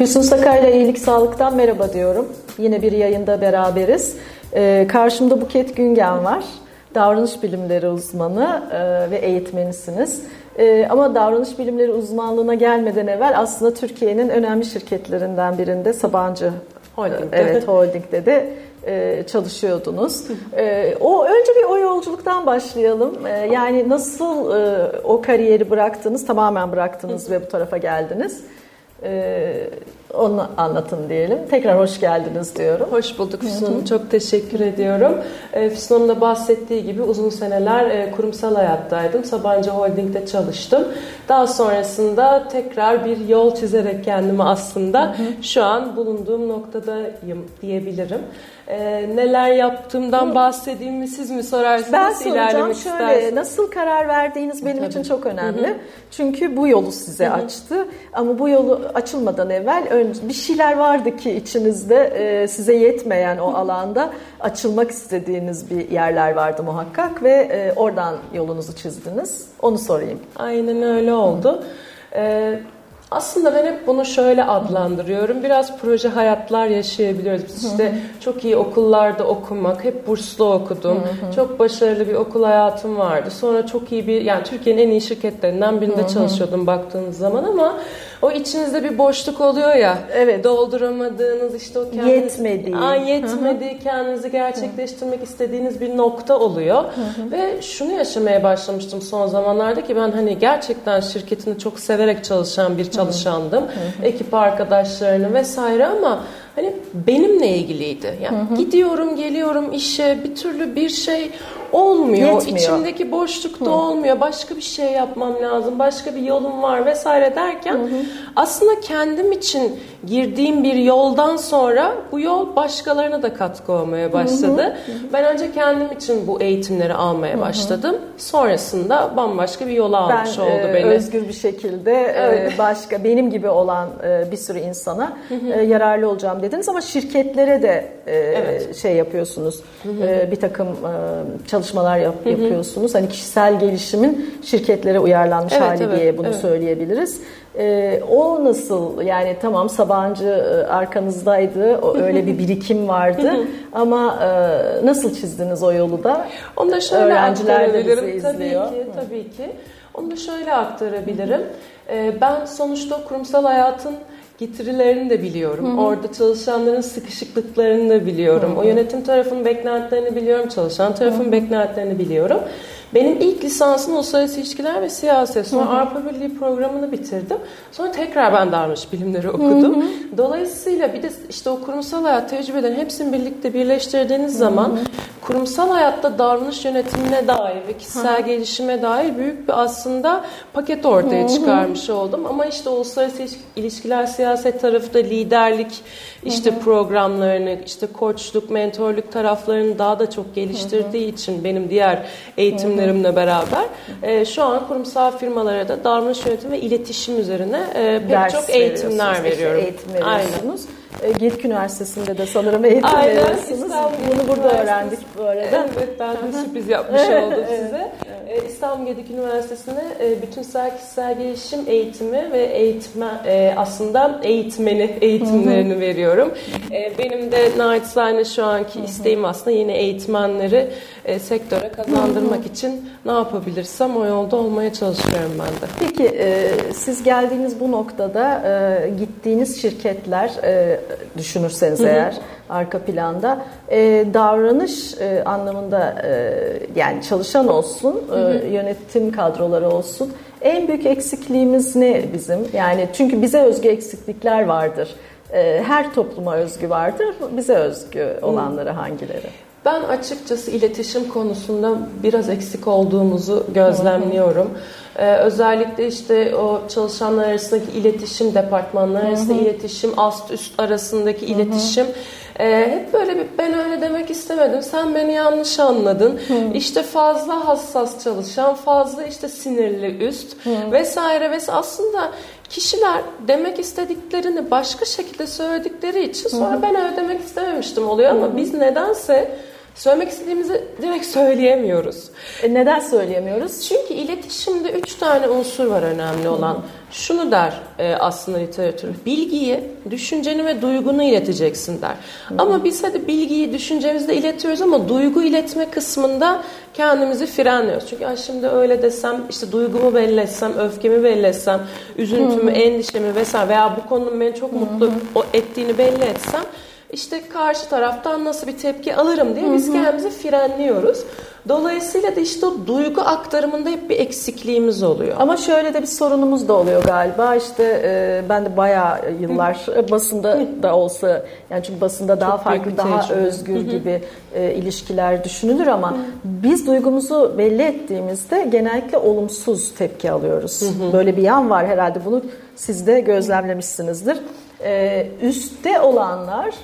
Füsun Sakay'la İyilik Sağlık'tan merhaba diyorum. Yine bir yayında beraberiz. Ee, karşımda Buket Güngen var. Davranış bilimleri uzmanı e, ve eğitmenisiniz. E, ama davranış bilimleri uzmanlığına gelmeden evvel aslında Türkiye'nin önemli şirketlerinden birinde Sabancı Holding'de, evet, Holding'de de e, çalışıyordunuz. E, o önce bir o yolculuktan başlayalım. E, yani nasıl e, o kariyeri bıraktınız, tamamen bıraktınız ve bu tarafa geldiniz? Ee, onu anlatın diyelim. Tekrar hoş geldiniz diyorum. Hoş bulduk Füsun. Çok teşekkür ediyorum. E, Füsun Hanım da bahsettiği gibi uzun seneler e, kurumsal hayattaydım. Sabancı Holding'de çalıştım. Daha sonrasında tekrar bir yol çizerek kendimi aslında hı hı. şu an bulunduğum noktadayım diyebilirim. E, neler yaptığımdan bahsedeyim mi siz mi sorarsınız? Ben soracağım şöyle istersiniz? nasıl karar verdiğiniz benim Tabii. için çok önemli. Hı hı. Çünkü bu yolu size hı hı. açtı. Ama bu yolu açılmadan evvel önce bir şeyler vardı ki içinizde e, size yetmeyen o alanda açılmak istediğiniz bir yerler vardı muhakkak ve e, oradan yolunuzu çizdiniz. Onu sorayım. Aynen öyle oldu. Ee, aslında ben hep bunu şöyle adlandırıyorum. Biraz proje hayatlar yaşayabiliyoruz. Biz işte çok iyi okullarda okumak, hep burslu okudum. Çok başarılı bir okul hayatım vardı. Sonra çok iyi bir, yani Türkiye'nin en iyi şirketlerinden birinde çalışıyordum baktığınız zaman ama o içinizde bir boşluk oluyor ya. Evet. Dolduramadığınız işte o kendiniz, yetmediği. Aa, yetmediği, kendinizi gerçekleştirmek istediğiniz bir nokta oluyor. Ve şunu yaşamaya başlamıştım son zamanlarda ki ben hani gerçekten şirketini çok severek çalışan bir çalışandım. Ekip arkadaşlarını vesaire ama hani benimle ilgiliydi. Yani hı hı. gidiyorum, geliyorum işe, bir türlü bir şey olmuyor. Yetmiyor. İçimdeki boşlukta hı. olmuyor. Başka bir şey yapmam lazım. Başka bir yolum var vesaire derken hı hı. aslında kendim için girdiğim bir yoldan sonra bu yol başkalarına da katkı olmaya başladı. Hı hı. Ben önce kendim için bu eğitimleri almaya hı hı. başladım. Sonrasında bambaşka bir yola almış ben, oldu e, beni. özgür bir şekilde e, evet. başka benim gibi olan e, bir sürü insana hı hı. yararlı olacağım dediniz ama şirketlere de evet. şey yapıyorsunuz. Hı hı. Bir takım çalışmalar yap, hı hı. yapıyorsunuz. Hani kişisel gelişimin şirketlere uyarlanmış evet, hali evet, diye bunu evet. söyleyebiliriz. Ee, o nasıl yani tamam Sabancı e, arkanızdaydı o öyle bir birikim vardı ama e, nasıl çizdiniz o yolu da? Onu da şöyle Öğrenciler de bizi izliyor. Tabii ki, tabii ki. Onu da şöyle aktarabilirim. Ee, ben sonuçta kurumsal hayatın getirilerini de biliyorum. Hı hı. Orada çalışanların sıkışıklıklarını da biliyorum. Hı hı. O yönetim tarafının beklentilerini biliyorum. Çalışan tarafın hı hı. beklentilerini biliyorum. Benim ilk lisansım uluslararası ilişkiler ve siyaset. Sonra Avrupa Birliği programını bitirdim. Sonra tekrar ben davranış bilimleri okudum. Hı hı. Dolayısıyla bir de işte o kurumsal hayat tecrübelerin hepsini birlikte birleştirdiğiniz hı hı. zaman kurumsal hayatta davranış yönetimine dair ve kişisel hı. gelişime dair büyük bir aslında paket ortaya hı hı. çıkarmış oldum. Ama işte uluslararası ilişkiler siyaset tarafı da liderlik işte programlarını, işte koçluk, mentorluk taraflarını daha da çok geliştirdiği hı hı. için benim diğer eğitimlerim eğitimlerimle beraber e, şu an kurumsal firmalara da davranış yönetimi ve iletişim üzerine e, pek Ders çok eğitimler veriyorum. Eğitim veriyorsunuz. Aynen. Gedik Üniversitesi'nde de sanırım eğitim Aynen, veriyorsunuz. Bunu burada öğrendik bu arada. Evet ben de sürpriz yapmış oldum size. Evet. İstanbul Gedik Üniversitesi'nde e, bütünsel kişisel gelişim eğitimi ve eğitme aslında eğitmeni eğitimlerini veriyorum. Benim de naçizane şu anki isteğim aslında yeni eğitmenleri sektöre kazandırmak için ne yapabilirsem o yolda olmaya çalışıyorum ben de. Peki siz geldiğiniz bu noktada gittiğiniz şirketler düşünürseniz eğer arka planda e, davranış e, anlamında e, yani çalışan olsun e, yönetim kadroları olsun. En büyük eksikliğimiz ne bizim? Yani çünkü bize özgü eksiklikler vardır. E, her topluma özgü vardır. Bize özgü olanları hangileri? Ben açıkçası iletişim konusunda biraz eksik olduğumuzu gözlemliyorum. Ee, özellikle işte o çalışanlar arasındaki iletişim, departmanlar arasında iletişim, ast üst arasındaki iletişim ee, hep böyle bir ben öyle demek istemedim. Sen beni yanlış anladın. Hı. İşte fazla hassas çalışan, fazla işte sinirli üst Hı. vesaire vesaire. Aslında kişiler demek istediklerini başka şekilde söyledikleri için sonra Hı. ben öyle demek istememiştim oluyor ama Hı. biz nedense Söylemek istediğimizi direkt söyleyemiyoruz. E neden söyleyemiyoruz? Çünkü iletişimde üç tane unsur var önemli olan. Hı. Şunu der e, aslında literatür. Bilgiyi, düşünceni ve duygunu ileteceksin der. Hı. Ama biz hadi bilgiyi düşüncemizde iletiyoruz ama duygu iletme kısmında kendimizi frenliyoruz. Çünkü Ay şimdi öyle desem, işte duygumu belli etsem, öfkemi belli etsem, üzüntümü, Hı. endişemi vesaire veya bu konunun beni çok mutlu ettiğini belli etsem işte karşı taraftan nasıl bir tepki alırım diye biz kendimizi frenliyoruz. Dolayısıyla da işte o duygu aktarımında hep bir eksikliğimiz oluyor. Ama şöyle de bir sorunumuz da oluyor galiba. İşte e, ben de bayağı yıllar basında da olsa yani çünkü basında daha Çok farklı, daha tecrübe. özgür gibi e, ilişkiler düşünülür ama biz duygumuzu belli ettiğimizde genellikle olumsuz tepki alıyoruz. Böyle bir yan var herhalde bunu siz de gözlemlemişsinizdir. E, üstte olanlar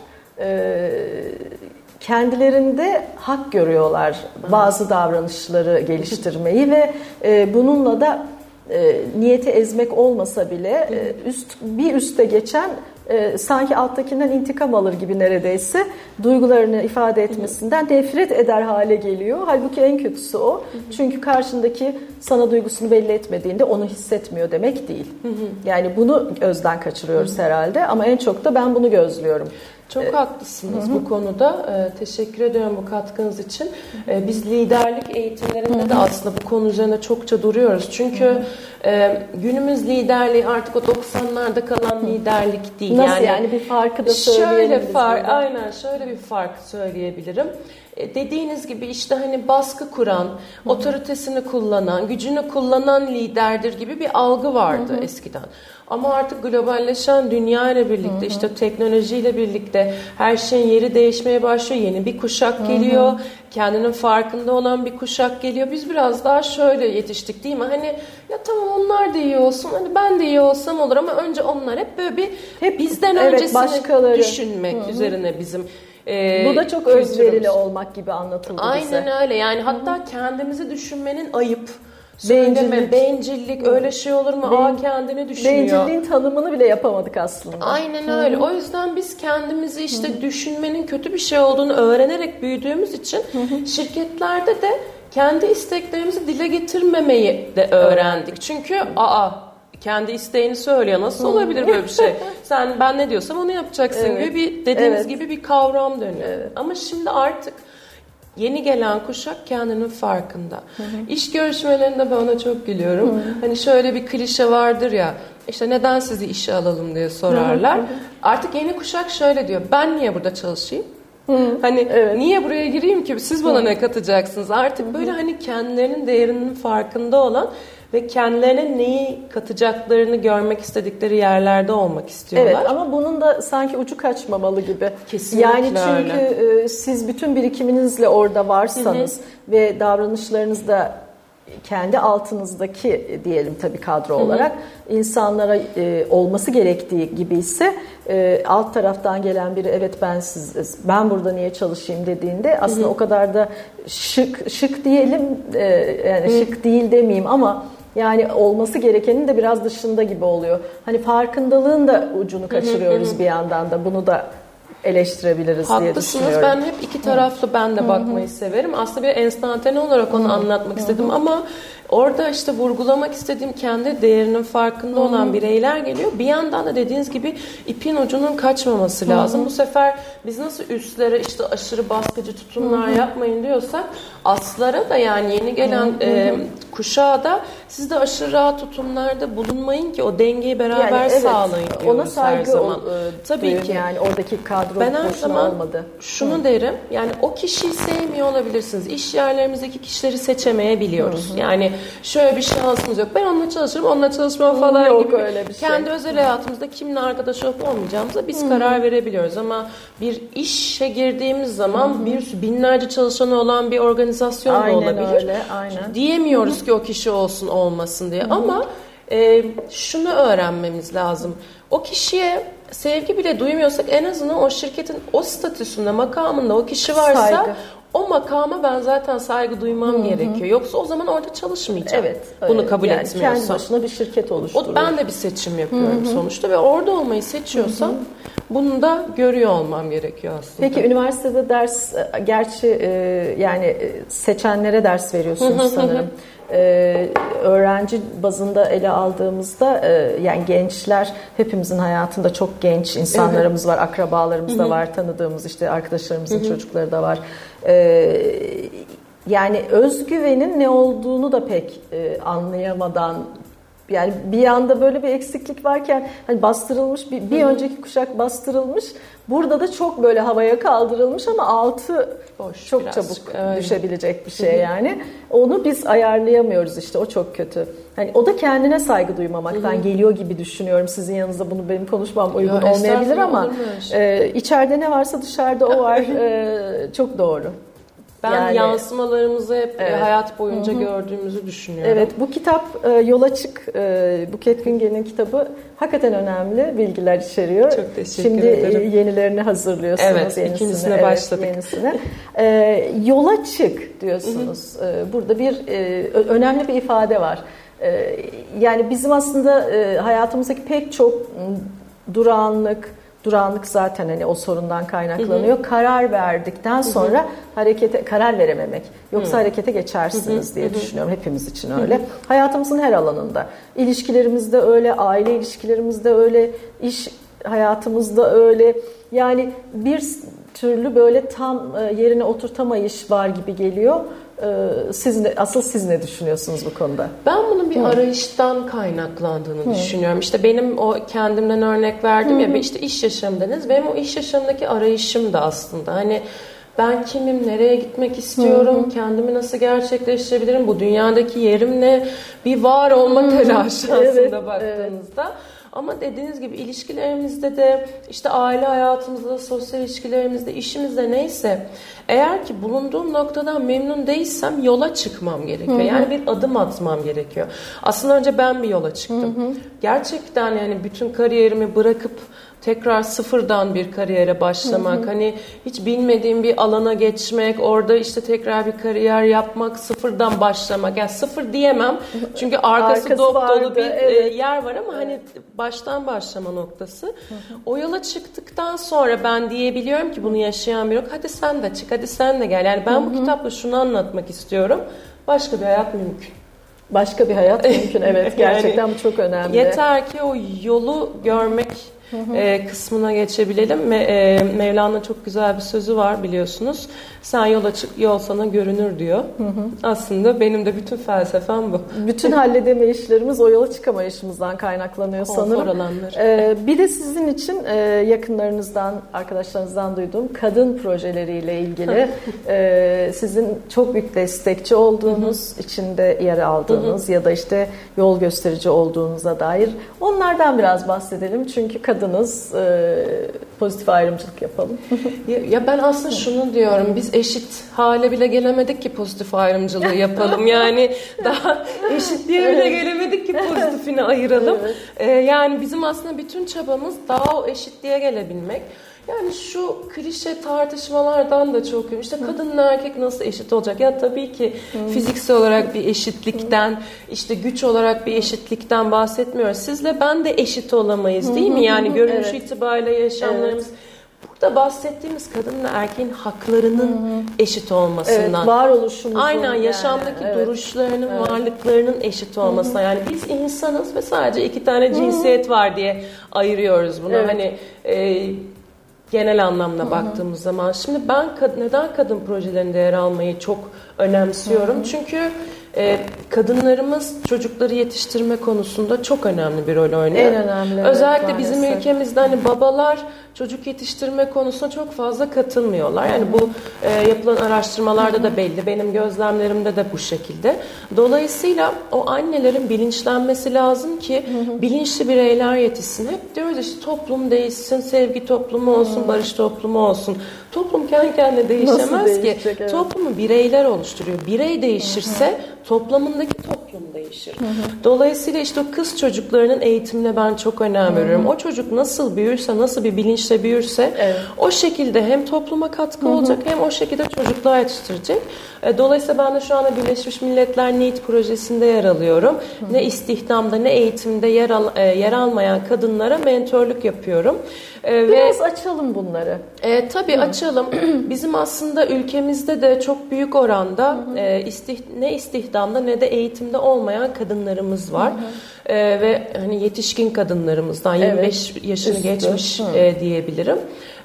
kendilerinde hak görüyorlar bazı davranışları geliştirmeyi ve e, bununla da e, niyeti ezmek olmasa bile e, üst bir üste geçen e, sanki alttakinden intikam alır gibi neredeyse duygularını ifade etmesinden nefret eder hale geliyor. Halbuki en kötüsü o. Çünkü karşındaki sana duygusunu belli etmediğinde onu hissetmiyor demek değil. Yani bunu gözden kaçırıyoruz herhalde ama en çok da ben bunu gözlüyorum. Çok ee, haklısınız hı hı. bu konuda. Ee, teşekkür ediyorum bu katkınız için. Ee, biz liderlik eğitimlerinde hı hı. de aslında bu konu üzerine çokça duruyoruz. Çünkü hı hı. E, günümüz liderliği artık o 90'larda kalan hı. liderlik değil. Nasıl yani, yani bir farkı da söyleyelim. Şöyle fark, aynen şöyle bir fark söyleyebilirim. E, dediğiniz gibi işte hani baskı kuran, Hı-hı. otoritesini kullanan, gücünü kullanan liderdir gibi bir algı vardı Hı-hı. eskiden. Ama artık globalleşen dünya ile birlikte Hı-hı. işte teknolojiyle birlikte her şeyin yeri değişmeye başlıyor. Yeni bir kuşak geliyor. Hı-hı. Kendinin farkında olan bir kuşak geliyor. Biz biraz daha şöyle yetiştik değil mi? Hani ya tamam onlar da iyi olsun. Hani ben de iyi olsam olur ama önce onlar hep böyle bir hep bizden evet, öncesini başkaları. düşünmek Hı-hı. üzerine bizim e, Bu da çok özverili olmak gibi anlatıldı Aynen bize. öyle. Yani hatta Hı-hı. kendimizi düşünmenin ayıp. Bencillik. bencillik öyle şey olur mu? Ben, Aa kendini düşünüyor. Bencilliğin tanımını bile yapamadık aslında. Aynen öyle. Hı-hı. O yüzden biz kendimizi işte Hı-hı. düşünmenin kötü bir şey olduğunu öğrenerek büyüdüğümüz için Hı-hı. şirketlerde de kendi isteklerimizi dile getirmemeyi de öğrendik. Çünkü aa kendi isteğini söylüyor. Nasıl olabilir böyle bir şey? Sen ben ne diyorsam onu yapacaksın evet. gibi bir dediğiniz evet. gibi bir kavram dönüyor. Evet. Ama şimdi artık yeni gelen kuşak kendinin farkında. Hı hı. İş görüşmelerinde ben ona çok gülüyorum. Hı hı. Hani şöyle bir klişe vardır ya. İşte neden sizi işe alalım diye sorarlar. Hı hı. Artık yeni kuşak şöyle diyor. Ben niye burada çalışayım? Hı. Hani evet. niye buraya gireyim ki? Siz bana Hı. ne katacaksınız? Artık böyle hani kendilerinin değerinin farkında olan ve kendilerine neyi katacaklarını görmek istedikleri yerlerde olmak istiyorlar. Evet ama bunun da sanki ucu kaçmamalı gibi. Kesinlikle Yani çünkü öyle. E, siz bütün birikiminizle orada varsanız hı hı. ve davranışlarınızda kendi altınızdaki diyelim tabii kadro olarak hı hı. insanlara e, olması gerektiği gibi ise e, alt taraftan gelen biri evet ben siz ben burada niye çalışayım dediğinde aslında hı hı. o kadar da şık şık diyelim e, yani hı. şık değil demeyeyim ama yani olması gerekenin de biraz dışında gibi oluyor. Hani farkındalığın da ucunu kaçırıyoruz bir yandan da bunu da eleştirebiliriz Haklısınız. diye düşünüyorum. Ben hep iki taraflı ben de bakmayı severim. Aslında bir enstantane olarak onu anlatmak istedim ama Orada işte vurgulamak istediğim kendi değerinin farkında olan bireyler geliyor. Bir yandan da dediğiniz gibi ipin ucunun kaçmaması lazım. Bu sefer biz nasıl üstlere işte aşırı baskıcı tutumlar yapmayın diyorsak aslara da yani yeni gelen e, kuşağa da siz de aşırı rahat tutumlarda bulunmayın ki o dengeyi beraber yani evet, sağlayın diyoruz ona saygı her zaman. Ol, e, Tabii ki. Yani oradaki kadro ben her zaman olmadı. şunu Hı. derim. Yani o kişiyi sevmiyor olabilirsiniz. İş yerlerimizdeki kişileri seçemeyebiliyoruz. Hı. Yani şöyle bir şansımız yok. Ben onunla çalışırım, onunla çalışmam falan yok gibi. öyle bir şey. Kendi özel hayatımızda kimle arkadaş olup olmayacağımıza biz Hı-hı. karar verebiliyoruz ama bir işe girdiğimiz zaman Hı-hı. bir binlerce çalışanı olan bir organizasyon aynen da olabilir. Öyle, aynen. Diyemiyoruz Hı-hı. ki o kişi olsun olmasın diye Hı-hı. ama e, şunu öğrenmemiz lazım. O kişiye sevgi bile duymuyorsak en azından o şirketin o statüsünde, makamında o kişi varsa Saygı o makama ben zaten saygı duymam Hı-hı. gerekiyor. Yoksa o zaman orada çalışmayacağım. Evet. Bunu kabul yani etmiyorsam. Kendi başına bir şirket oluşturuyor. O, ben de bir seçim yapıyorum Hı-hı. sonuçta ve orada olmayı seçiyorsam Hı-hı. bunu da görüyor olmam gerekiyor aslında. Peki üniversitede ders gerçi e, yani e, seçenlere ders veriyorsunuz sanırım e, öğrenci bazında ele aldığımızda e, yani gençler hepimizin hayatında çok genç insanlarımız var, akrabalarımız da var, tanıdığımız işte arkadaşlarımızın çocukları da var. E, yani özgüvenin ne olduğunu da pek e, anlayamadan yani bir yanda böyle bir eksiklik varken hani bastırılmış bir, bir önceki kuşak bastırılmış. Burada da çok böyle havaya kaldırılmış ama altı Boş, çok çabuk öyle. düşebilecek bir şey yani. Onu biz ayarlayamıyoruz işte o çok kötü. Hani o da kendine saygı duymamaktan geliyor gibi düşünüyorum. Sizin yanınızda bunu benim konuşmam uygun ya, olmayabilir ama e, içeride ne varsa dışarıda o var. e, çok doğru. Ben yani, yansımalarımızı hep e, evet. hayat boyunca Hı-hı. gördüğümüzü düşünüyorum. Evet bu kitap e, Yola Çık, e, Buket Güngen'in kitabı hakikaten önemli bilgiler içeriyor. Çok teşekkür Şimdi ederim. Şimdi yenilerini hazırlıyorsunuz. Evet yenisini. ikincisine evet, başladık. Yenisine. E, yola Çık diyorsunuz. E, burada bir e, önemli bir ifade var. E, yani bizim aslında e, hayatımızdaki pek çok durağanlık, zaten hani o sorundan kaynaklanıyor. Hı hı. Karar verdikten sonra hı hı. harekete karar verememek. Yoksa hı. harekete geçersiniz hı hı. diye hı hı. düşünüyorum. Hepimiz için öyle. Hı hı. Hayatımızın her alanında. İlişkilerimizde öyle, aile ilişkilerimizde öyle, iş hayatımızda öyle. Yani bir türlü böyle tam e, yerine oturtamayış var gibi geliyor. Ee, siz ne, asıl siz ne düşünüyorsunuz bu konuda? Ben bunun bir Hı. arayıştan kaynaklandığını Hı. düşünüyorum. İşte benim o kendimden örnek verdim Hı. ya işte iş yaşamındınız. Benim o iş yaşamındaki arayışım da aslında hani ben kimim, nereye gitmek istiyorum, hı hı. kendimi nasıl gerçekleştirebilirim, bu dünyadaki yerim ne, bir var olma telaşı aslında evet, baktığınızda. Evet. Ama dediğiniz gibi ilişkilerimizde de işte aile hayatımızda da sosyal ilişkilerimizde işimizde neyse eğer ki bulunduğum noktadan memnun değilsem yola çıkmam gerekiyor. Hı hı. Yani bir adım atmam gerekiyor. Aslında önce ben bir yola çıktım. Hı hı. Gerçekten yani bütün kariyerimi bırakıp tekrar sıfırdan bir kariyere başlamak, hı hı. hani hiç bilmediğim bir alana geçmek, orada işte tekrar bir kariyer yapmak, sıfırdan başlamak. Yani sıfır diyemem. Çünkü arkası, arkası dop dolu bir e, evet. yer var ama hani baştan başlama noktası. Hı hı. O yola çıktıktan sonra ben diyebiliyorum ki bunu yaşayan bir yok. Hadi sen de çık, hadi sen de gel. Yani ben hı hı. bu kitapla şunu anlatmak istiyorum. Başka bir hayat mümkün. Başka bir hayat mümkün. Evet gerçekten yani, bu çok önemli. Yeter ki o yolu görmek e, kısmına geçebilelim. Me, e, Mevlana'nın çok güzel bir sözü var biliyorsunuz. Sen yola çık, yol sana görünür diyor. Hı hı. Aslında benim de bütün felsefem bu. Bütün halledeme işlerimiz o yola çıkamayışımızdan kaynaklanıyor Konfor sanırım. alanları. Ee, bir de sizin için e, yakınlarınızdan, arkadaşlarınızdan duyduğum kadın projeleriyle ilgili e, sizin çok büyük destekçi olduğunuz, hı hı. içinde yer aldığınız hı hı. ya da işte yol gösterici olduğunuza dair onlardan biraz bahsedelim. Çünkü kadınız, e, pozitif ayrımcılık yapalım. ya, ya ben aslında şunu diyorum, biz eşit hale bile gelemedik ki pozitif ayrımcılığı yapalım. Yani daha eşitliğe bile gelemedik ki pozitifini ayıralım. Evet. Ee, yani bizim aslında bütün çabamız daha o eşitliğe gelebilmek. Yani şu klişe tartışmalardan da çok işte kadınla erkek nasıl eşit olacak? Ya tabii ki fiziksel olarak bir eşitlikten, işte güç olarak bir eşitlikten bahsetmiyoruz. Sizle ben de eşit olamayız değil mi? Yani görünüş evet. itibariyle yaşamlarımız evet. Burada bahsettiğimiz kadınla erkeğin haklarının Hı-hı. eşit olmasından. Evet, varoluşumuzun. Aynen yaşamdaki yani, duruşlarının, evet. varlıklarının eşit olmasına. Yani biz insanız ve sadece iki tane cinsiyet Hı-hı. var diye ayırıyoruz bunu. Evet. Hani e, genel anlamda Hı-hı. baktığımız zaman. Şimdi ben neden kadın projelerinde yer almayı çok önemsiyorum? Hı-hı. Çünkü e, kadınlarımız çocukları yetiştirme konusunda çok önemli bir rol oynuyor. En önemli. Özellikle evet, bizim ülkemizde hani babalar çocuk yetiştirme konusuna çok fazla katılmıyorlar. Yani bu e, yapılan araştırmalarda da belli. Benim gözlemlerimde de bu şekilde. Dolayısıyla o annelerin bilinçlenmesi lazım ki bilinçli bireyler yetişsin. Hep diyoruz işte toplum değişsin, sevgi toplumu olsun, barış toplumu olsun. Toplum kendi kendine değişemez ki. Evet. Toplumu bireyler oluşturuyor. Birey değişirse hı hı. toplamındaki toplum değişir. Dolayısıyla işte o kız çocuklarının eğitimine ben çok önem veriyorum. O çocuk nasıl büyürse, nasıl bir bilinçle büyürse evet. o şekilde hem topluma katkı olacak hem o şekilde çocukluğa yetiştirecek. E, dolayısıyla ben de şu anda Birleşmiş Milletler NEET projesinde yer alıyorum. Ne istihdamda ne eğitimde yer, al, e, yer almayan kadınlara mentorluk yapıyorum. E, Biraz ve, açalım bunları. E, tabii Hı. açalım. Bizim aslında ülkemizde de çok büyük oranda e, istih, ne istihdamda ne de eğitimde olmayan kadınlarımız var. Hı hı. E, ve hani yetişkin kadınlarımızdan 25 evet. yaşını Üstü. geçmiş e, diyebilirim.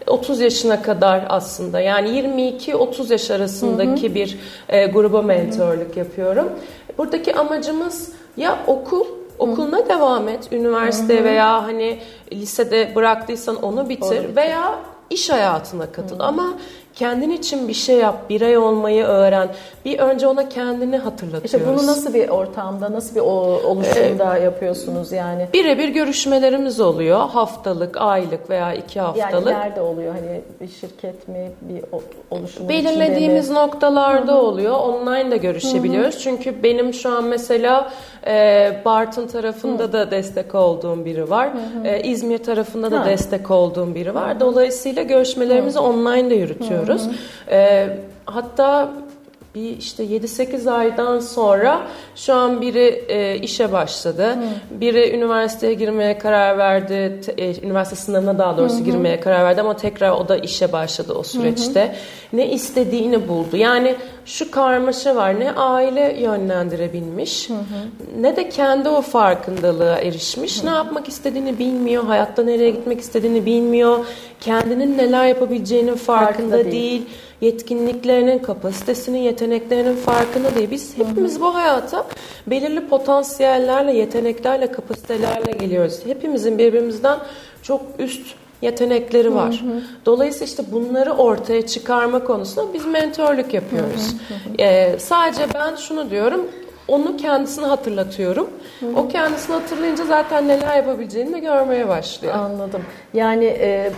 30 yaşına kadar aslında yani 22-30 yaş arasındaki hı hı. bir e, gruba mentorluk yapıyorum. Buradaki amacımız ya okul okuluna hı. devam et, üniversite hı veya hani lisede bıraktıysan onu bitir Olur. veya iş hayatına katıl. Hı. Ama kendin için bir şey yap, birey olmayı öğren. Bir önce ona kendini hatırlatıyoruz. İşte bunu nasıl bir ortamda, nasıl bir oluşumda ee, yapıyorsunuz yani? Birebir görüşmelerimiz oluyor. Haftalık, aylık veya iki haftalık. Yani nerede oluyor? Hani bir şirket mi, bir oluşum Belirlediğimiz noktalarda Hı-hı. oluyor. Online de görüşebiliyoruz. Hı-hı. Çünkü benim şu an mesela e, Bartın tarafında Hı. da destek olduğum biri var. E, İzmir tarafında da Hı. destek olduğum biri var. Dolayısıyla görüşmelerimizi Hı. online de yürütüyoruz. Hı. E, hatta bir işte 7-8 aydan sonra şu an biri e, işe başladı. Hı. Biri üniversiteye girmeye karar verdi. Te, e, üniversite sınavına daha doğrusu hı hı. girmeye karar verdi ama tekrar o da işe başladı o süreçte. Hı hı. Ne istediğini buldu. Yani şu karmaşa var. Ne aile yönlendirebilmiş hı hı. ne de kendi o farkındalığa erişmiş. Hı. Ne yapmak istediğini bilmiyor. Hayatta nereye gitmek istediğini bilmiyor. Kendinin neler yapabileceğinin farkında, farkında değil. değil yetkinliklerinin, kapasitesinin, yeteneklerinin farkında değil. Biz hepimiz bu hayata belirli potansiyellerle, yeteneklerle, kapasitelerle geliyoruz. Hepimizin birbirimizden çok üst yetenekleri var. Dolayısıyla işte bunları ortaya çıkarma konusunda biz mentorluk yapıyoruz. Ee, sadece ben şunu diyorum, onu kendisine hatırlatıyorum. Hı hı. O kendisini hatırlayınca zaten neler yapabileceğini de görmeye başlıyor. Anladım. Yani e,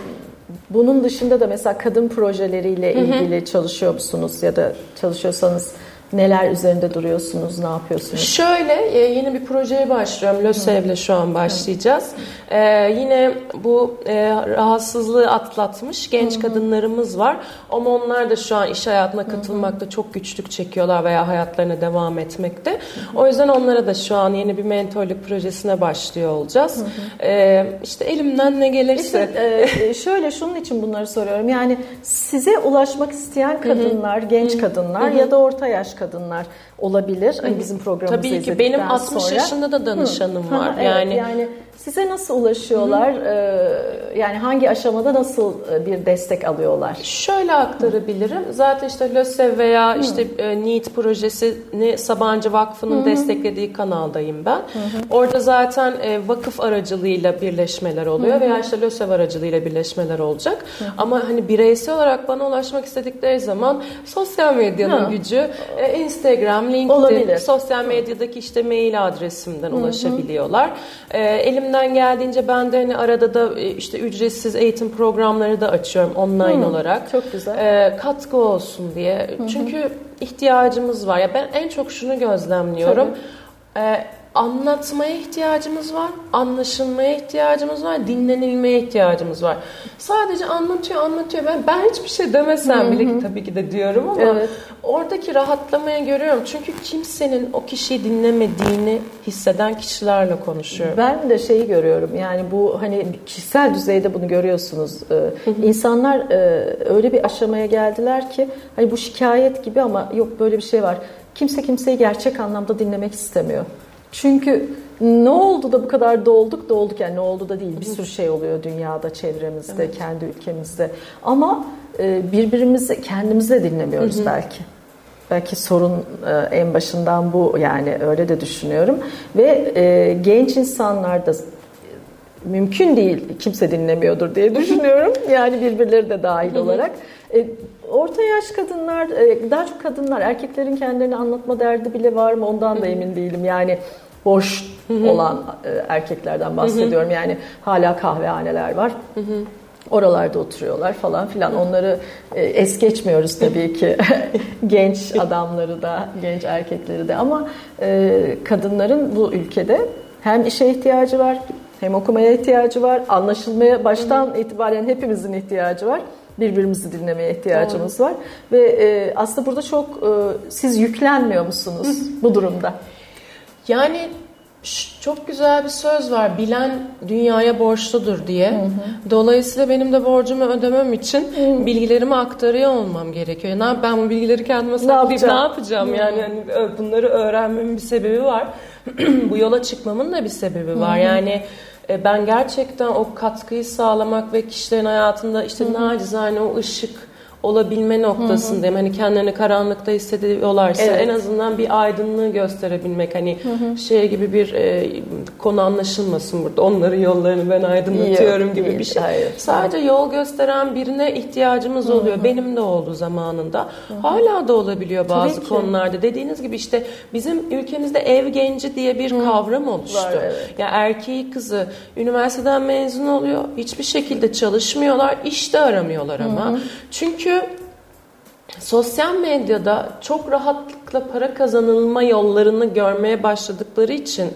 bunun dışında da mesela kadın projeleriyle ilgili hı hı. çalışıyor musunuz ya da çalışıyorsanız Neler üzerinde duruyorsunuz, ne yapıyorsunuz? Şöyle e, yeni bir projeye başlıyorum. LÖSEV'le şu an başlayacağız. Ee, yine bu e, rahatsızlığı atlatmış genç kadınlarımız var. Ama onlar da şu an iş hayatına katılmakta çok güçlük çekiyorlar veya hayatlarına devam etmekte. O yüzden onlara da şu an yeni bir mentorluk projesine başlıyor olacağız. Ee, işte elimden ne gelirse. İşte, e, şöyle şunun için bunları soruyorum. Yani size ulaşmak isteyen kadınlar, genç kadınlar ya da orta yaş kadınlar kadınlar olabilir. Hani bizim programımızı Tabii ki benim 60 sonra. yaşında da danışanım Hı. var. yani evet, yani size nasıl ulaşıyorlar? Ee, yani hangi aşamada nasıl e, bir destek alıyorlar? Şöyle aktarabilirim. Hı. Zaten işte LÖSEV veya Hı. işte e, NEET projesini Sabancı Vakfı'nın Hı. desteklediği kanaldayım ben. Hı. Orada zaten e, vakıf aracılığıyla birleşmeler oluyor Hı. veya işte LÖSEV aracılığıyla birleşmeler olacak. Hı. Ama hani bireysel olarak bana ulaşmak istedikleri zaman sosyal medyanın Hı. gücü Instagram, LinkedIn, Olabilir. sosyal medyadaki işte mail adresimden Hı. ulaşabiliyorlar. Elimden elimden geldiğince ben de hani arada da e, işte ücretsiz eğitim programları da açıyorum online hmm, olarak. Çok güzel. E, katkı olsun diye. Hı-hı. Çünkü ihtiyacımız var. Ya ben en çok şunu gözlemliyorum. Tabii. E, anlatmaya ihtiyacımız var, anlaşılmaya ihtiyacımız var, dinlenilmeye ihtiyacımız var. Sadece anlatıyor, anlatıyor. Ben ben hiçbir şey demesem bile tabii ki de diyorum ama evet. oradaki rahatlamayı görüyorum. Çünkü kimsenin o kişiyi dinlemediğini hisseden kişilerle konuşuyorum. Ben de şeyi görüyorum. Yani bu hani kişisel düzeyde bunu görüyorsunuz. Ee, insanlar e, öyle bir aşamaya geldiler ki hani bu şikayet gibi ama yok böyle bir şey var. Kimse kimseyi gerçek anlamda dinlemek istemiyor. Çünkü ne oldu da bu kadar dolduk? Dolduk yani ne oldu da değil. Bir sürü şey oluyor dünyada çevremizde evet. kendi ülkemizde. Ama e, birbirimizi kendimizi de dinlemiyoruz hı hı. belki. Belki sorun e, en başından bu yani öyle de düşünüyorum. Ve e, genç insanlar da mümkün değil kimse dinlemiyordur diye düşünüyorum. Yani birbirleri de dahil olarak. Orta yaş kadınlar daha çok kadınlar erkeklerin kendilerini anlatma derdi bile var mı? Ondan da emin değilim. Yani boş olan e, erkeklerden bahsediyorum. Yani hala kahvehaneler var. Oralarda oturuyorlar falan filan. Onları e, es geçmiyoruz tabii ki. genç adamları da, genç erkekleri de ama e, kadınların bu ülkede hem işe ihtiyacı var, hem okumaya ihtiyacı var, anlaşılmaya baştan itibaren hepimizin ihtiyacı var. Birbirimizi dinlemeye ihtiyacımız Doğru. var ve e, aslında burada çok e, siz yüklenmiyor musunuz bu durumda? Yani çok güzel bir söz var. Bilen dünyaya borçludur diye. Hı hı. Dolayısıyla benim de borcumu ödemem için hı. bilgilerimi aktarıyor olmam gerekiyor. Ne ben bu bilgileri kendime saklayıp ne yapacağım? Hı. Yani hani bunları öğrenmemin bir sebebi var. bu yola çıkmamın da bir sebebi var. Hı hı. Yani e, ben gerçekten o katkıyı sağlamak ve kişilerin hayatında işte hı hı. nacizane o ışık olabilme hı. Hani kendilerini karanlıkta hissediyorlarsa evet. en azından bir aydınlığı gösterebilmek. Hani hı hı. şey gibi bir e, konu anlaşılmasın burada. Onların yollarını ben aydınlatıyorum Yok, gibi değil, bir şey. Hayır. Sadece yol gösteren birine ihtiyacımız hı hı. oluyor. Benim de oldu zamanında. Hı hı. Hala da olabiliyor bazı Tabii konularda. Dediğiniz gibi işte bizim ülkemizde ev genci diye bir hı. kavram oluştu. Var, evet. Ya erkeği kızı üniversiteden mezun oluyor. Hiçbir şekilde çalışmıyorlar. iş de aramıyorlar ama. Hı hı. Çünkü sosyal medyada çok rahatlıkla para kazanılma yollarını görmeye başladıkları için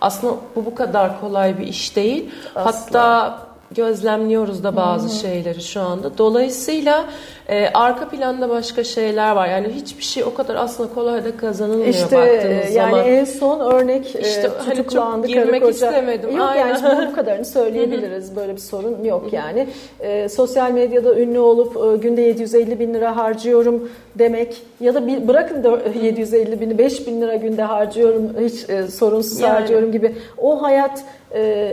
aslında bu bu kadar kolay bir iş değil. Asla. Hatta gözlemliyoruz da bazı Hı-hı. şeyleri şu anda. Dolayısıyla e, arka planda başka şeyler var. Yani hiçbir şey o kadar aslında kolay da kazanılmıyor işte, baktığınız yani zaman. en son örnek e, işte, e, hani çok girmek koca. istemedim. Yok Aynen. yani bu kadarını söyleyebiliriz. Böyle bir sorun yok yani. E, sosyal medyada ünlü olup e, günde 750 bin lira harcıyorum demek ya da bir, bırakın da 750 bini 5 bin lira günde harcıyorum hiç e, sorunsuz yani. harcıyorum gibi. O hayat e,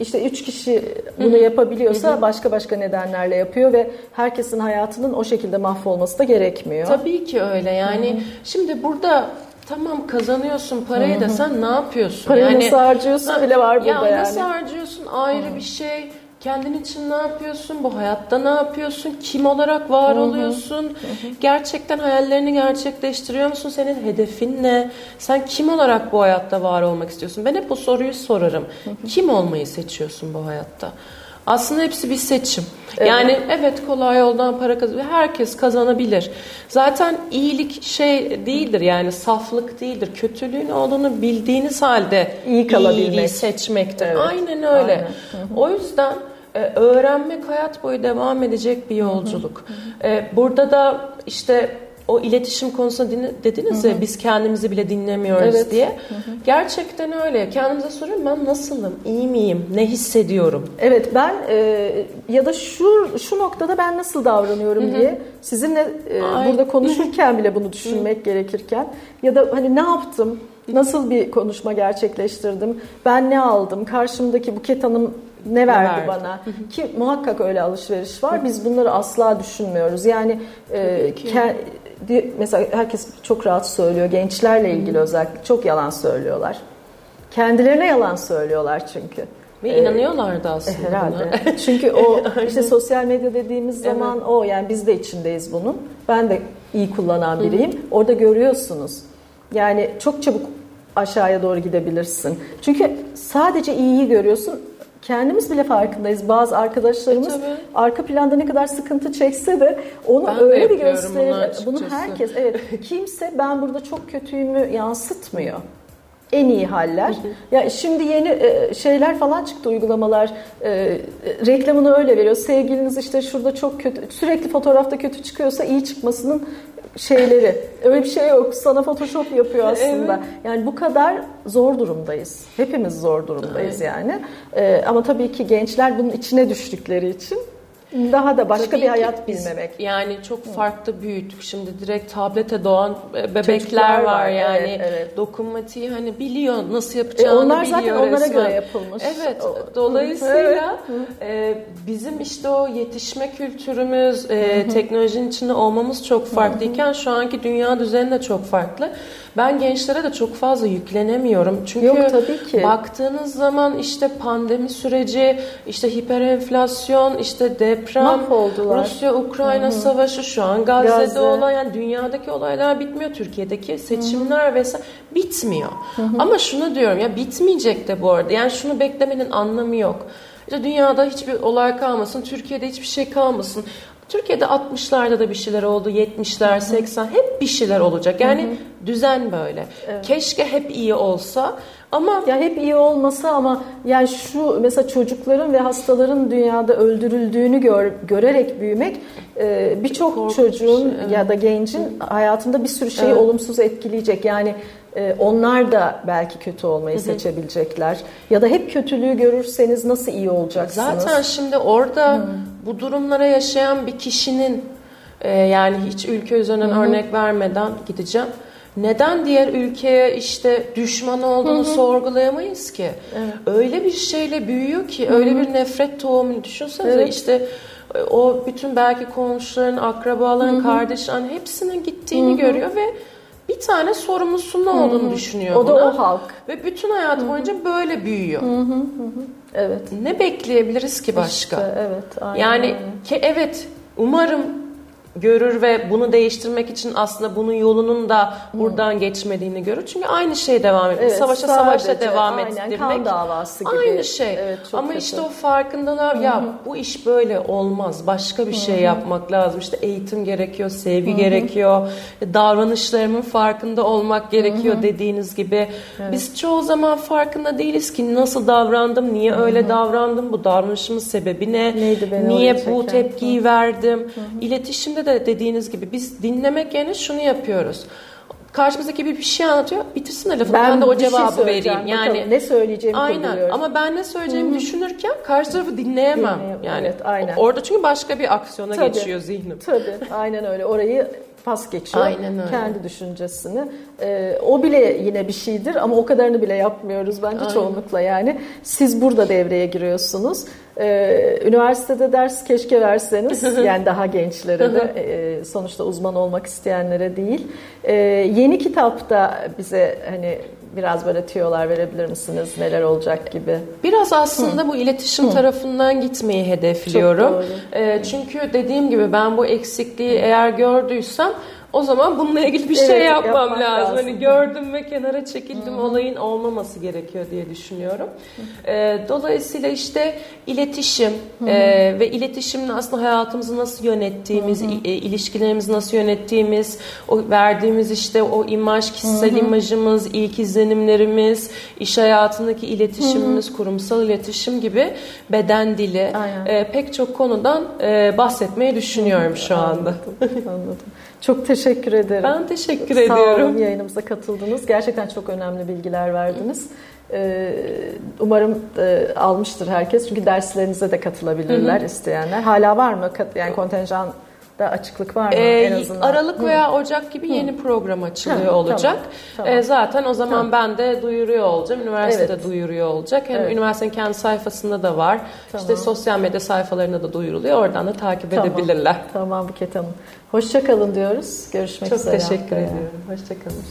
işte üç kişi bunu yapabiliyorsa başka başka nedenlerle yapıyor ve herkesin hayatının o şekilde mahvolması da gerekmiyor. Tabii ki öyle yani Hı-hı. şimdi burada tamam kazanıyorsun parayı da sen ne yapıyorsun? Parayı yani, nasıl harcıyorsun bile var burada ya yani. Nasıl harcıyorsun ayrı Hı-hı. bir şey Kendin için ne yapıyorsun? Bu hayatta ne yapıyorsun? Kim olarak var oluyorsun? Hı hı. Gerçekten hayallerini gerçekleştiriyor musun? Senin hedefin ne? Sen kim olarak bu hayatta var olmak istiyorsun? Ben hep bu soruyu sorarım. Hı hı. Kim olmayı seçiyorsun bu hayatta? Aslında hepsi bir seçim. Evet. Yani evet kolay yoldan para kazanıyor. Herkes kazanabilir. Zaten iyilik şey değildir yani saflık değildir. Kötülüğün olduğunu bildiğiniz halde iyi iyiliği seçmektir. Evet. Aynen öyle. Aynen. O yüzden e, öğrenmek hayat boyu devam edecek bir yolculuk. Hı hı. E, burada da işte o iletişim konusunda dediniz ya biz kendimizi bile dinlemiyoruz evet. diye. Hı hı. Gerçekten öyle. Kendimize soruyorum ben nasılım? İyi miyim? Ne hissediyorum? Evet ben e, ya da şu şu noktada ben nasıl davranıyorum hı hı. diye sizinle e, burada konuşurken bile bunu düşünmek hı. gerekirken ya da hani ne yaptım? Nasıl bir konuşma gerçekleştirdim? Ben ne aldım? Karşımdaki Buket Hanım ne verdi, ne verdi? bana? Ki muhakkak öyle alışveriş var. Biz bunları asla düşünmüyoruz. Yani e, mesela herkes çok rahat söylüyor. Gençlerle ilgili özellikle çok yalan söylüyorlar. Kendilerine yalan söylüyorlar çünkü. Ve ee, inanıyorlar da aslında. Herhalde. Çünkü o işte sosyal medya dediğimiz zaman evet. o yani biz de içindeyiz bunun. Ben de iyi kullanan biriyim. Hı. Orada görüyorsunuz. Yani çok çabuk aşağıya doğru gidebilirsin. Çünkü sadece iyiyi görüyorsun kendimiz bile farkındayız. Bazı arkadaşlarımız e, arka planda ne kadar sıkıntı çekse de onu ben öyle bir gösterir. Bunu herkes evet kimse ben burada çok kötüyümü yansıtmıyor en iyi haller. Ya şimdi yeni e, şeyler falan çıktı uygulamalar. E, reklamını öyle veriyor. Sevgiliniz işte şurada çok kötü sürekli fotoğrafta kötü çıkıyorsa iyi çıkmasının şeyleri. Öyle bir şey yok. Sana Photoshop yapıyor aslında. Evet. Yani bu kadar zor durumdayız. Hepimiz zor durumdayız evet. yani. Ee, ama tabii ki gençler bunun içine düştükleri için daha da başka Tabii bir hayat bilmemek. Yani çok farklı büyüttük. Şimdi direkt tablete doğan bebekler Çocuklar var, yani. Evet, evet. Dokunmatiği hani biliyor nasıl yapacağını e onlar biliyor. Onlar zaten onlara göre yapılmış. Evet. Dolayısıyla evet. e, bizim işte o yetişme kültürümüz, e, teknolojinin içinde olmamız çok farklıyken şu anki dünya düzeni de çok farklı. Ben gençlere de çok fazla yüklenemiyorum. Çünkü Yok, tabii ki. baktığınız zaman işte pandemi süreci, işte hiperenflasyon, işte deprem, Mahvoldular. Rusya Ukrayna Hı-hı. savaşı şu an Gazze'de Gazze. olan yani dünyadaki olaylar bitmiyor. Türkiye'deki seçimler Hı-hı. vesaire bitmiyor. Hı-hı. Ama şunu diyorum ya bitmeyecek de bu arada. Yani şunu beklemenin anlamı yok. İşte dünyada hiçbir olay kalmasın, Türkiye'de hiçbir şey kalmasın. Türkiye'de 60'larda da bir şeyler oldu, 70'ler, 80 hep bir şeyler olacak. Yani Hı-hı. düzen böyle. Evet. Keşke hep iyi olsa ama ya hep iyi olmasa ama yani şu mesela çocukların ve hastaların dünyada öldürüldüğünü gör, görerek büyümek e, birçok çocuğun evet. ya da gencin hayatında bir sürü şeyi evet. olumsuz etkileyecek. Yani e, onlar da belki kötü olmayı Hı-hı. seçebilecekler. Ya da hep kötülüğü görürseniz nasıl iyi olacaksınız? Zaten şimdi orada Hı. bu durumlara yaşayan bir kişinin e, yani hiç ülke üzerinden Hı-hı. örnek vermeden gideceğim neden diğer ülkeye işte düşman olduğunu Hı-hı. sorgulayamayız ki? Evet. Öyle bir şeyle büyüyor ki, Hı-hı. öyle bir nefret tohumunu düşünsenize evet. işte e, o bütün belki komşuların, akrabaların, Hı-hı. kardeşlerin hepsinin gittiğini Hı-hı. görüyor ve bir tane sorumlusunun olduğunu Hı-hı. düşünüyor O da buna. o halk. Ve bütün hayatı Hı-hı. boyunca böyle büyüyor. Hı-hı. Evet. Ne bekleyebiliriz ki başka? İşte, evet. Aynen. Yani ki evet umarım görür ve bunu değiştirmek için aslında bunun yolunun da buradan hmm. geçmediğini görür. Çünkü aynı şey devam ediyor. Evet, savaşa sadece, savaşa devam aynen, ettirmek. Kan davası gibi. Aynı şey. Evet, Ama kötü. işte o farkındalar ya bu iş böyle olmaz. Başka bir şey Hı-hı. yapmak lazım. İşte eğitim gerekiyor, sevgi Hı-hı. gerekiyor. Davranışlarımın farkında olmak gerekiyor Hı-hı. dediğiniz gibi. Evet. Biz çoğu zaman farkında değiliz ki nasıl davrandım, niye Hı-hı. öyle davrandım, bu davranışımın sebebi ne? Neydi beni niye bu tepkiyi Hı-hı. verdim? Hı-hı. İletişimde de dediğiniz gibi biz dinlemek yerine şunu yapıyoruz karşımızdaki bir bir şey anlatıyor. Bitirsin de lafını ben, ben de o şey cevabı şey vereyim. Yani bakalım, ne söyleyeceğimi Aynen. Biliyorum. Ama ben ne söyleyeceğimi Hı-hı. düşünürken karşı tarafı dinleyemem. Dinleyemem. Yani evet, aynen. orada çünkü başka bir aksiyona Tabii. geçiyor zihnim. Tabii. Aynen öyle. Orayı pas geçiyor. Aynen öyle. Kendi düşüncesini. Ee, o bile yine bir şeydir ama o kadarını bile yapmıyoruz bence Aynen. çoğunlukla yani. Siz burada devreye giriyorsunuz. Ee, üniversitede ders keşke verseniz yani daha gençlere de e, sonuçta uzman olmak isteyenlere değil. Ee, yeni kitapta bize hani biraz böyle tüyolar verebilir misiniz? Neler olacak gibi? Biraz aslında Hı. bu iletişim Hı. tarafından gitmeyi hedefliyorum. E, çünkü dediğim gibi ben bu eksikliği eğer gördüysem o zaman bununla ilgili bir şey evet, şey yapmam lazım. lazım. Hani gördüm ve kenara çekildim Hı. olayın olmaması gerekiyor diye düşünüyorum. E, dolayısıyla işte iletişim e, ve iletişimle aslında hayatımızı nasıl yönettiğimiz, Hı. E, ilişkilerimizi nasıl yönettiğimiz, o verdiğimiz işte o imaj, kişisel Hı. imajımız, ilk izlenimlerimiz, iş hayatındaki iletişimimiz, Hı. kurumsal iletişim gibi beden dili e, pek çok konudan e, bahsetmeyi düşünüyorum şu anda. Anladım. Anladım. Çok teşekkür ederim. Ben teşekkür Sağ ediyorum. Sağ olun yayınımıza katıldınız. Gerçekten çok önemli bilgiler verdiniz. Ee, umarım e, almıştır herkes. Çünkü derslerinize de katılabilirler hı hı. isteyenler. Hala var mı? Yani kontenjan da açıklık var mı ee, en azından? Aralık veya Ocak gibi Hı. yeni program açılıyor Hı, olacak. Tamam, tamam. Ee, zaten o zaman tamam. ben de duyuruyor olacağım. Üniversitede evet. duyuruyor olacak. Hem evet. üniversitenin kendi sayfasında da var. Tamam. İşte sosyal medya sayfalarında da duyuruluyor. Oradan da takip tamam. edebilirler. Tamam Buket Hanım. Hoşçakalın diyoruz. Görüşmek Çok üzere. Çok teşekkür ediyorum. Hoşçakalın.